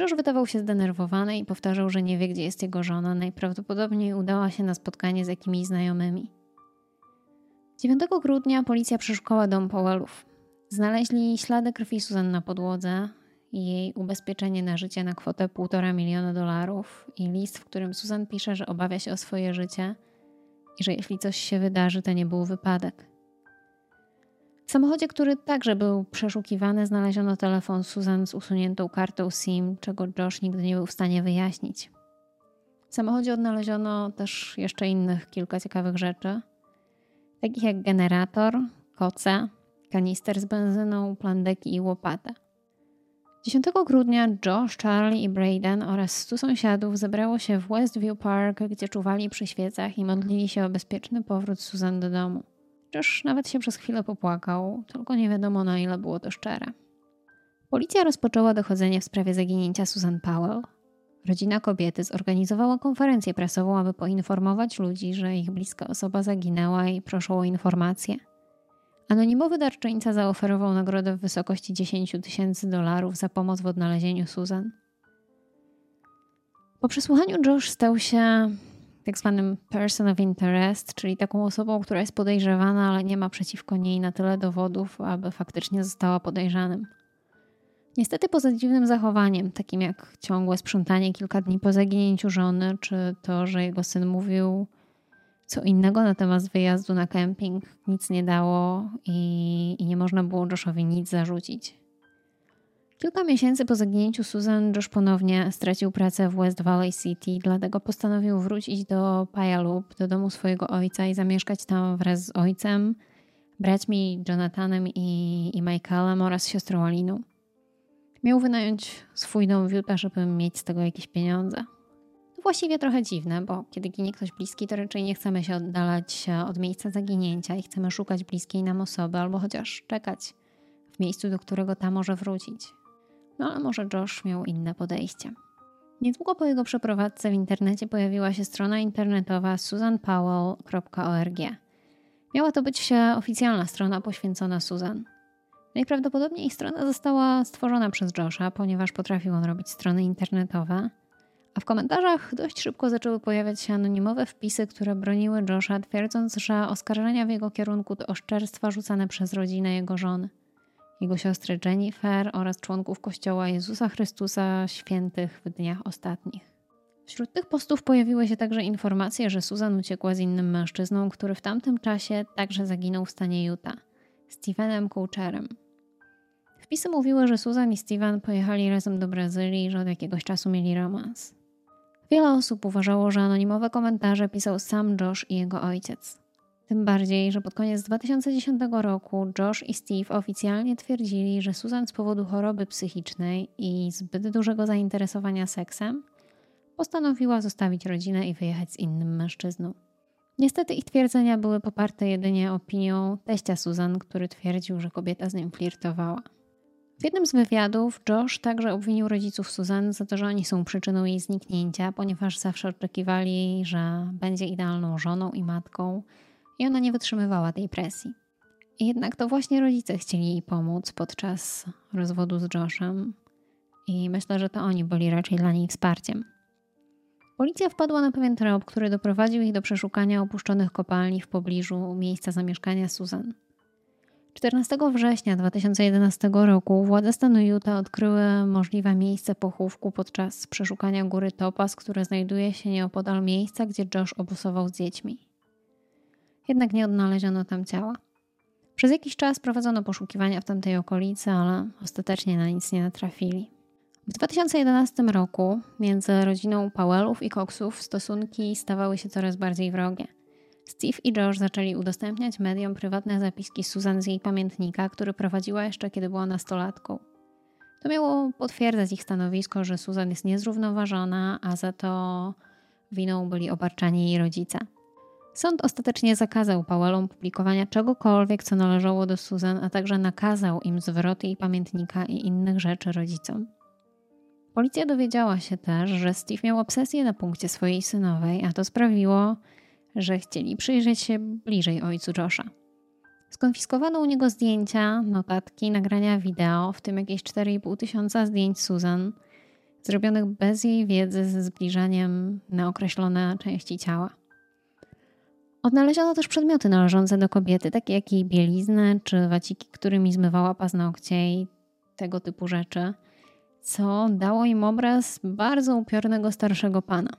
Josh wydawał się zdenerwowany i powtarzał, że nie wie, gdzie jest jego żona. Najprawdopodobniej udała się na spotkanie z jakimiś znajomymi. 9 grudnia policja przeszukała dom Powellów. Znaleźli ślady krwi Susan na podłodze jej ubezpieczenie na życie na kwotę 1,5 miliona dolarów i list, w którym Susan pisze, że obawia się o swoje życie i że jeśli coś się wydarzy, to nie był wypadek. W samochodzie, który także był przeszukiwany, znaleziono telefon Susan z usuniętą kartą SIM, czego Josh nigdy nie był w stanie wyjaśnić. W samochodzie odnaleziono też jeszcze innych kilka ciekawych rzeczy, takich jak generator, koce, kanister z benzyną, plandeki i łopatę. 10 grudnia Josh, Charlie i Braden oraz 100 sąsiadów zebrało się w Westview Park, gdzie czuwali przy świecach i modlili się o bezpieczny powrót Susan do domu. Josh nawet się przez chwilę popłakał, tylko nie wiadomo na ile było to szczere. Policja rozpoczęła dochodzenie w sprawie zaginięcia Susan Powell. Rodzina kobiety zorganizowała konferencję prasową, aby poinformować ludzi, że ich bliska osoba zaginęła i proszą o informacje. Anonimowy darczyńca zaoferował nagrodę w wysokości 10 tysięcy dolarów za pomoc w odnalezieniu Susan. Po przesłuchaniu Josh stał się tak zwanym person of interest, czyli taką osobą, która jest podejrzewana, ale nie ma przeciwko niej na tyle dowodów, aby faktycznie została podejrzanym. Niestety poza dziwnym zachowaniem, takim jak ciągłe sprzątanie kilka dni po zaginięciu żony, czy to, że jego syn mówił co innego na temat wyjazdu na kemping, nic nie dało i, i nie można było Joshowi nic zarzucić. Kilka miesięcy po zaginięciu Susan, Josh ponownie stracił pracę w West Valley City, dlatego postanowił wrócić do Puyallup, do domu swojego ojca i zamieszkać tam wraz z ojcem, braćmi Jonathanem i, i Michaelem oraz siostrą Aliną. Miał wynająć swój dom w Utah, żeby mieć z tego jakieś pieniądze. To właściwie trochę dziwne, bo kiedy ginie ktoś bliski, to raczej nie chcemy się oddalać od miejsca zaginięcia i chcemy szukać bliskiej nam osoby albo chociaż czekać w miejscu, do którego ta może wrócić. No ale może Josh miał inne podejście. Niedługo po jego przeprowadzce w internecie pojawiła się strona internetowa susanpowell.org. Miała to być oficjalna strona poświęcona Susan. Najprawdopodobniej strona została stworzona przez Josha, ponieważ potrafił on robić strony internetowe. A w komentarzach dość szybko zaczęły pojawiać się anonimowe wpisy, które broniły Josha, twierdząc, że oskarżenia w jego kierunku to oszczerstwa rzucane przez rodzinę jego żony jego siostry Jennifer oraz członków Kościoła Jezusa Chrystusa świętych w dniach ostatnich. Wśród tych postów pojawiły się także informacje, że Susan uciekła z innym mężczyzną, który w tamtym czasie także zaginął w stanie Utah, Stevenem Coucherem. Wpisy mówiły, że Susan i Steven pojechali razem do Brazylii i że od jakiegoś czasu mieli romans. Wiele osób uważało, że anonimowe komentarze pisał sam Josh i jego ojciec. Tym bardziej, że pod koniec 2010 roku Josh i Steve oficjalnie twierdzili, że Susan z powodu choroby psychicznej i zbyt dużego zainteresowania seksem postanowiła zostawić rodzinę i wyjechać z innym mężczyzną. Niestety ich twierdzenia były poparte jedynie opinią teścia Susan, który twierdził, że kobieta z nim flirtowała. W jednym z wywiadów Josh także obwinił rodziców Susan za to, że oni są przyczyną jej zniknięcia, ponieważ zawsze oczekiwali, że będzie idealną żoną i matką, i ona nie wytrzymywała tej presji. Jednak to właśnie rodzice chcieli jej pomóc podczas rozwodu z Joshem i myślę, że to oni byli raczej dla niej wsparciem. Policja wpadła na pewien trop, który doprowadził ich do przeszukania opuszczonych kopalni w pobliżu miejsca zamieszkania Susan. 14 września 2011 roku władze stanu Utah odkryły możliwe miejsce pochówku podczas przeszukania góry Topaz, które znajduje się nieopodal miejsca, gdzie Josh obusował z dziećmi jednak nie odnaleziono tam ciała. Przez jakiś czas prowadzono poszukiwania w tamtej okolicy, ale ostatecznie na nic nie natrafili. W 2011 roku między rodziną Powellów i Coxów stosunki stawały się coraz bardziej wrogie. Steve i Josh zaczęli udostępniać mediom prywatne zapiski Susan z jej pamiętnika, który prowadziła jeszcze kiedy była nastolatką. To miało potwierdzać ich stanowisko, że Susan jest niezrównoważona, a za to winą byli obarczani jej rodzice. Sąd ostatecznie zakazał Powellom publikowania czegokolwiek, co należało do Susan, a także nakazał im zwroty jej pamiętnika i innych rzeczy rodzicom. Policja dowiedziała się też, że Steve miał obsesję na punkcie swojej synowej, a to sprawiło, że chcieli przyjrzeć się bliżej ojcu Josha. Skonfiskowano u niego zdjęcia, notatki, nagrania wideo, w tym jakieś 4,5 tysiąca zdjęć Susan, zrobionych bez jej wiedzy ze zbliżaniem na określone części ciała. Odnaleziono też przedmioty należące do kobiety, takie jak jej bieliznę czy waciki, którymi zmywała paznokcie i tego typu rzeczy, co dało im obraz bardzo upiornego starszego pana.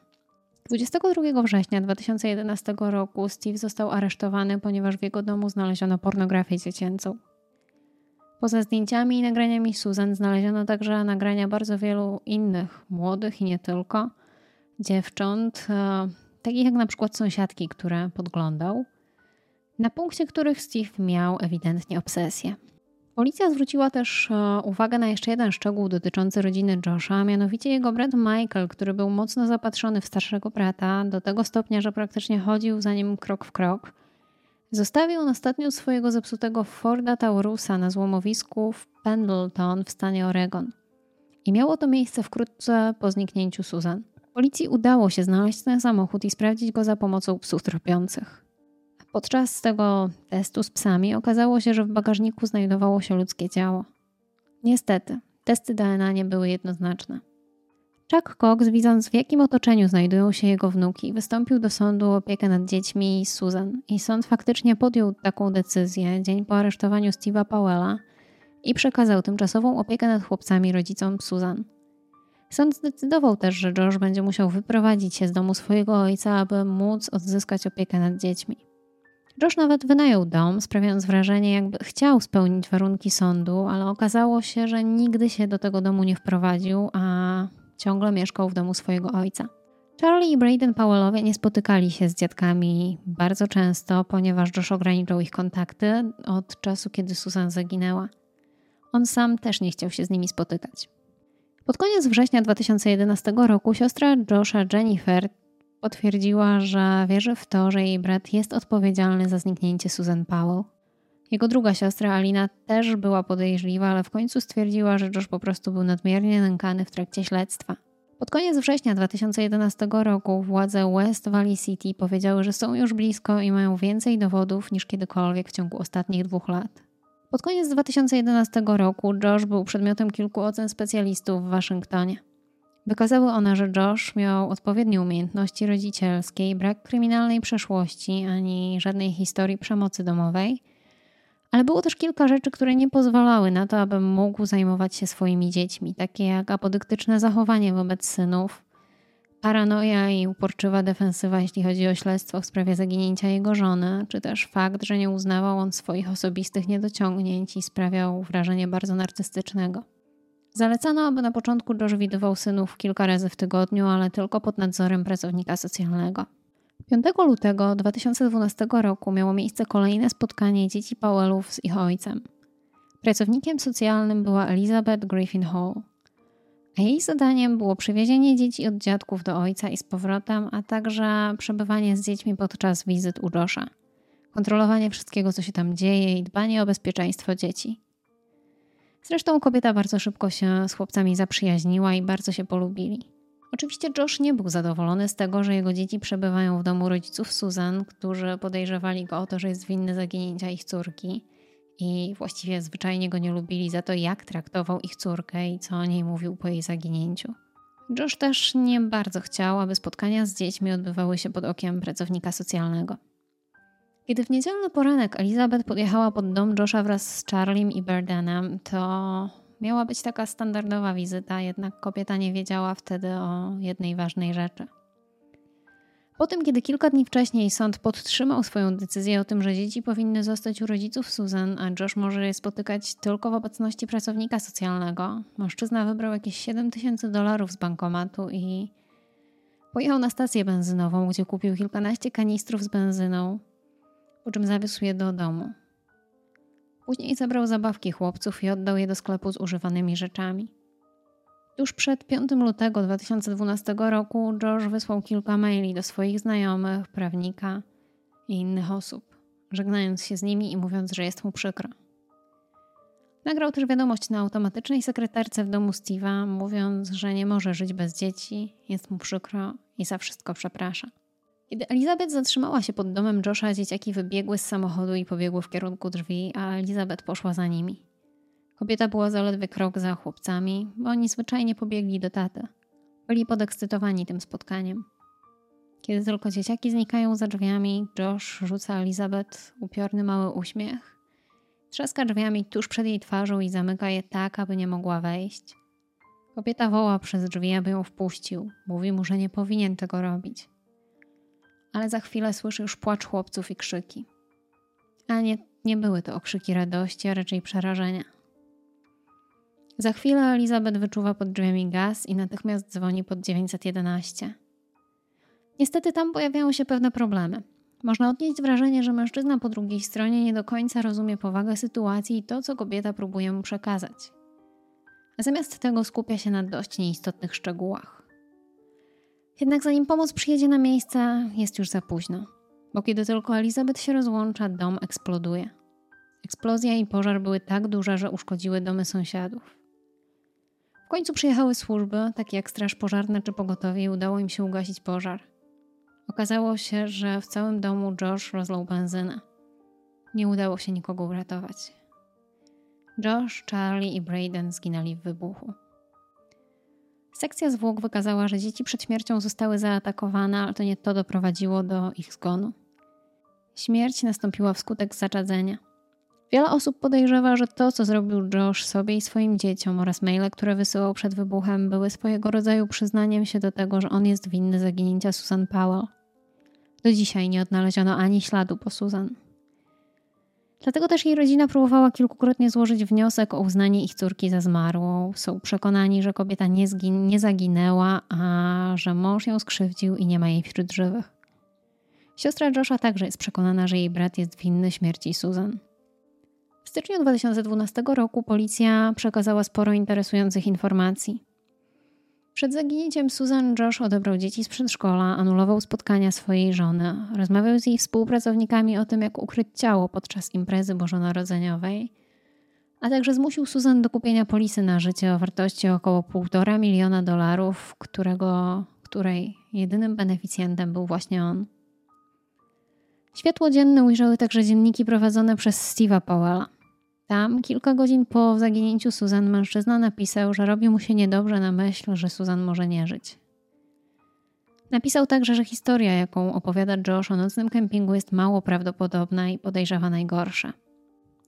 22 września 2011 roku Steve został aresztowany, ponieważ w jego domu znaleziono pornografię dziecięcą. Poza zdjęciami i nagraniami Susan znaleziono także nagrania bardzo wielu innych, młodych i nie tylko, dziewcząt, e, takich jak na przykład sąsiadki, które podglądał, na punkcie których Steve miał ewidentnie obsesję. Policja zwróciła też e, uwagę na jeszcze jeden szczegół dotyczący rodziny Josha, mianowicie jego brat Michael, który był mocno zapatrzony w starszego brata, do tego stopnia, że praktycznie chodził za nim krok w krok. Zostawił ostatnio swojego zepsutego Forda Taurusa na złomowisku w Pendleton w stanie Oregon. I miało to miejsce wkrótce po zniknięciu Susan. Policji udało się znaleźć ten samochód i sprawdzić go za pomocą psów tropiących. Podczas tego testu z psami okazało się, że w bagażniku znajdowało się ludzkie ciało. Niestety, testy DNA nie były jednoznaczne. Chuck Cox, widząc w jakim otoczeniu znajdują się jego wnuki, wystąpił do sądu o opiekę nad dziećmi Susan i sąd faktycznie podjął taką decyzję dzień po aresztowaniu Steve'a Powella i przekazał tymczasową opiekę nad chłopcami rodzicom Susan. Sąd zdecydował też, że Josh będzie musiał wyprowadzić się z domu swojego ojca, aby móc odzyskać opiekę nad dziećmi. Josh nawet wynajął dom, sprawiając wrażenie, jakby chciał spełnić warunki sądu, ale okazało się, że nigdy się do tego domu nie wprowadził, a ciągle mieszkał w domu swojego ojca. Charlie i Braden Powellowie nie spotykali się z dziadkami bardzo często, ponieważ Josh ograniczał ich kontakty od czasu, kiedy Susan zaginęła. On sam też nie chciał się z nimi spotykać. Pod koniec września 2011 roku siostra Josha Jennifer potwierdziła, że wierzy w to, że jej brat jest odpowiedzialny za zniknięcie Susan Powell. Jego druga siostra Alina też była podejrzliwa, ale w końcu stwierdziła, że Josh po prostu był nadmiernie nękany w trakcie śledztwa. Pod koniec września 2011 roku władze West Valley City powiedziały, że są już blisko i mają więcej dowodów niż kiedykolwiek w ciągu ostatnich dwóch lat. Pod koniec 2011 roku Josh był przedmiotem kilku ocen specjalistów w Waszyngtonie. Wykazały one, że Josh miał odpowiednie umiejętności rodzicielskie, brak kryminalnej przeszłości ani żadnej historii przemocy domowej, ale było też kilka rzeczy, które nie pozwalały na to, aby mógł zajmować się swoimi dziećmi, takie jak apodyktyczne zachowanie wobec synów, paranoja i uporczywa defensywa, jeśli chodzi o śledztwo w sprawie zaginięcia jego żony, czy też fakt, że nie uznawał on swoich osobistych niedociągnięć i sprawiał wrażenie bardzo narcystycznego. Zalecano, aby na początku Josh widywał synów kilka razy w tygodniu, ale tylko pod nadzorem pracownika socjalnego. 5 lutego 2012 roku miało miejsce kolejne spotkanie dzieci Powellów z ich ojcem. Pracownikiem socjalnym była Elizabeth Griffin Hall. Jej zadaniem było przywiezienie dzieci od dziadków do ojca i z powrotem, a także przebywanie z dziećmi podczas wizyt u Josha. Kontrolowanie wszystkiego, co się tam dzieje i dbanie o bezpieczeństwo dzieci. Zresztą kobieta bardzo szybko się z chłopcami zaprzyjaźniła i bardzo się polubili. Oczywiście Josh nie był zadowolony z tego, że jego dzieci przebywają w domu rodziców Susan, którzy podejrzewali go o to, że jest winny zaginięcia ich córki i właściwie zwyczajnie go nie lubili za to, jak traktował ich córkę i co o niej mówił po jej zaginięciu. Josh też nie bardzo chciał, aby spotkania z dziećmi odbywały się pod okiem pracownika socjalnego. Kiedy w niedzielny poranek Elizabeth podjechała pod dom Josha wraz z Charliem i Berdenem, to miała być taka standardowa wizyta, jednak kobieta nie wiedziała wtedy o jednej ważnej rzeczy. Po tym, kiedy kilka dni wcześniej sąd podtrzymał swoją decyzję o tym, że dzieci powinny zostać u rodziców Susan, a Josh może je spotykać tylko w obecności pracownika socjalnego, mężczyzna wybrał jakieś 7 tysięcy dolarów z bankomatu i pojechał na stację benzynową, gdzie kupił kilkanaście kanistrów z benzyną, po czym zawiózł je do domu. Później zabrał zabawki chłopców i oddał je do sklepu z używanymi rzeczami. Tuż przed 5 lutego 2012 roku George wysłał kilka maili do swoich znajomych, prawnika i innych osób, żegnając się z nimi i mówiąc, że jest mu przykro. Nagrał też wiadomość na automatycznej sekretarce w domu Steve'a, mówiąc, że nie może żyć bez dzieci, jest mu przykro i za wszystko przeprasza. Kiedy Elizabeth zatrzymała się pod domem Josha, dzieciaki wybiegły z samochodu i pobiegły w kierunku drzwi, a Elizabeth poszła za nimi. Kobieta była zaledwie krok za chłopcami, bo oni zwyczajnie pobiegli do taty. Byli podekscytowani tym spotkaniem. Kiedy tylko dzieciaki znikają za drzwiami, Josh rzuca Elizabeth upiorny mały uśmiech Trzaska drzwiami tuż przed jej twarzą i zamyka je tak, aby nie mogła wejść. Kobieta woła przez drzwi, aby ją wpuścił. Mówi mu, że nie powinien tego robić. Ale za chwilę słyszy już płacz chłopców i krzyki. A nie, nie były to okrzyki radości, a raczej przerażenia. Za chwilę Elizabeth wyczuwa pod drzwiami gaz i natychmiast dzwoni pod 911. Niestety tam pojawiają się pewne problemy. Można odnieść wrażenie, że mężczyzna po drugiej stronie nie do końca rozumie powagę sytuacji i to, co kobieta próbuje mu przekazać. Zamiast tego skupia się na dość nieistotnych szczegółach. Jednak zanim pomoc przyjedzie na miejsce, jest już za późno, bo kiedy tylko Elizabeth się rozłącza, dom eksploduje. Eksplozja i pożar były tak duże, że uszkodziły domy sąsiadów. W końcu przyjechały służby, takie jak Straż Pożarna czy Pogotowie, i udało im się ugasić pożar – Okazało się, że w całym domu Josh rozlał benzynę. Nie udało się nikogo uratować. Josh, Charlie i Braden zginęli w wybuchu. Sekcja zwłok wykazała, że dzieci przed śmiercią zostały zaatakowane, ale to nie to doprowadziło do ich zgonu. Śmierć nastąpiła wskutek zaczadzenia. Wiele osób podejrzewa, że to, co zrobił Josh sobie i swoim dzieciom oraz maile, które wysyłał przed wybuchem, były swojego rodzaju przyznaniem się do tego, że on jest winny zaginięcia Susan Powell. Do dzisiaj nie odnaleziono ani śladu po Susan. Dlatego też jej rodzina próbowała kilkukrotnie złożyć wniosek o uznanie ich córki za zmarłą. Są przekonani, że kobieta nie, zgin- nie zaginęła, a że mąż ją skrzywdził i nie ma jej wśród żywych. Siostra Josha także jest przekonana, że jej brat jest winny śmierci Susan. W styczniu 2012 roku policja przekazała sporo interesujących informacji. Przed zaginięciem Susan Josh odebrał dzieci z przedszkola, anulował spotkania swojej żony, rozmawiał z jej współpracownikami o tym, jak ukryć ciało podczas imprezy bożonarodzeniowej, a także zmusił Susan do kupienia polisy na życie o wartości około 1,5 miliona dolarów, którego, której jedynym beneficjentem był właśnie on. Światło dzienne ujrzały także dzienniki prowadzone przez Steve'a Powella. Tam, kilka godzin po zaginięciu Susan, mężczyzna napisał, że robi mu się niedobrze na myśl, że Susan może nie żyć. Napisał także, że historia, jaką opowiada Josh o nocnym kempingu, jest mało prawdopodobna i podejrzewa najgorsze.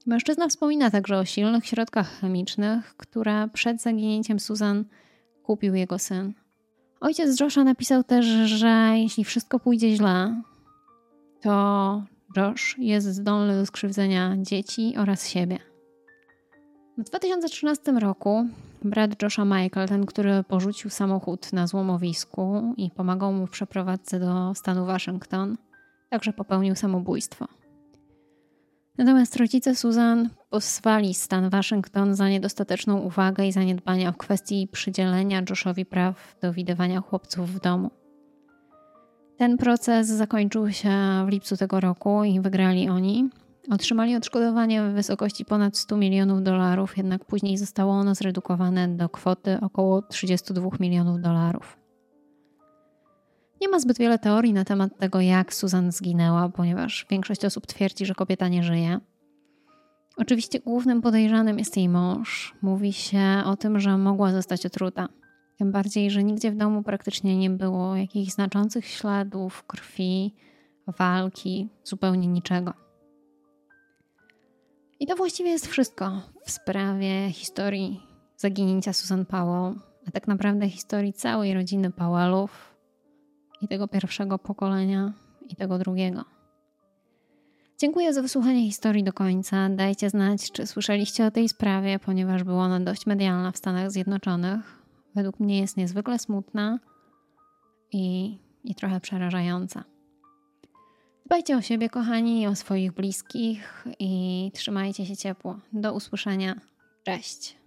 Mężczyzna wspomina także o silnych środkach chemicznych, które przed zaginięciem Susan kupił jego syn. Ojciec Josha napisał też, że jeśli wszystko pójdzie źle, to Josh jest zdolny do skrzywdzenia dzieci oraz siebie. W 2013 roku brat Josha Michael, ten, który porzucił samochód na złomowisku i pomagał mu w przeprowadzce do stanu Waszyngton, także popełnił samobójstwo. Natomiast rodzice Susan pozwali stan Waszyngton za niedostateczną uwagę i zaniedbania w kwestii przydzielenia Joshowi praw do widywania chłopców w domu. Ten proces zakończył się w lipcu tego roku i wygrali oni, Otrzymali odszkodowanie w wysokości ponad 100 milionów dolarów, jednak później zostało ono zredukowane do kwoty około 32 milionów dolarów. Nie ma zbyt wiele teorii na temat tego, jak Susan zginęła, ponieważ większość osób twierdzi, że kobieta nie żyje. Oczywiście głównym podejrzanym jest jej mąż. Mówi się o tym, że mogła zostać otruta. Tym bardziej, że nigdzie w domu praktycznie nie było jakichś znaczących śladów krwi, walki, zupełnie niczego. I to właściwie jest wszystko w sprawie historii zaginięcia Susan Powell, a tak naprawdę historii całej rodziny Powellów i tego pierwszego pokolenia i tego drugiego. Dziękuję za wysłuchanie historii do końca. Dajcie znać, czy słyszeliście o tej sprawie, ponieważ była ona dość medialna w Stanach Zjednoczonych. Według mnie jest niezwykle smutna i, i trochę przerażająca. Dbajcie o siebie, kochani, o swoich bliskich i trzymajcie się ciepło. Do usłyszenia. Cześć.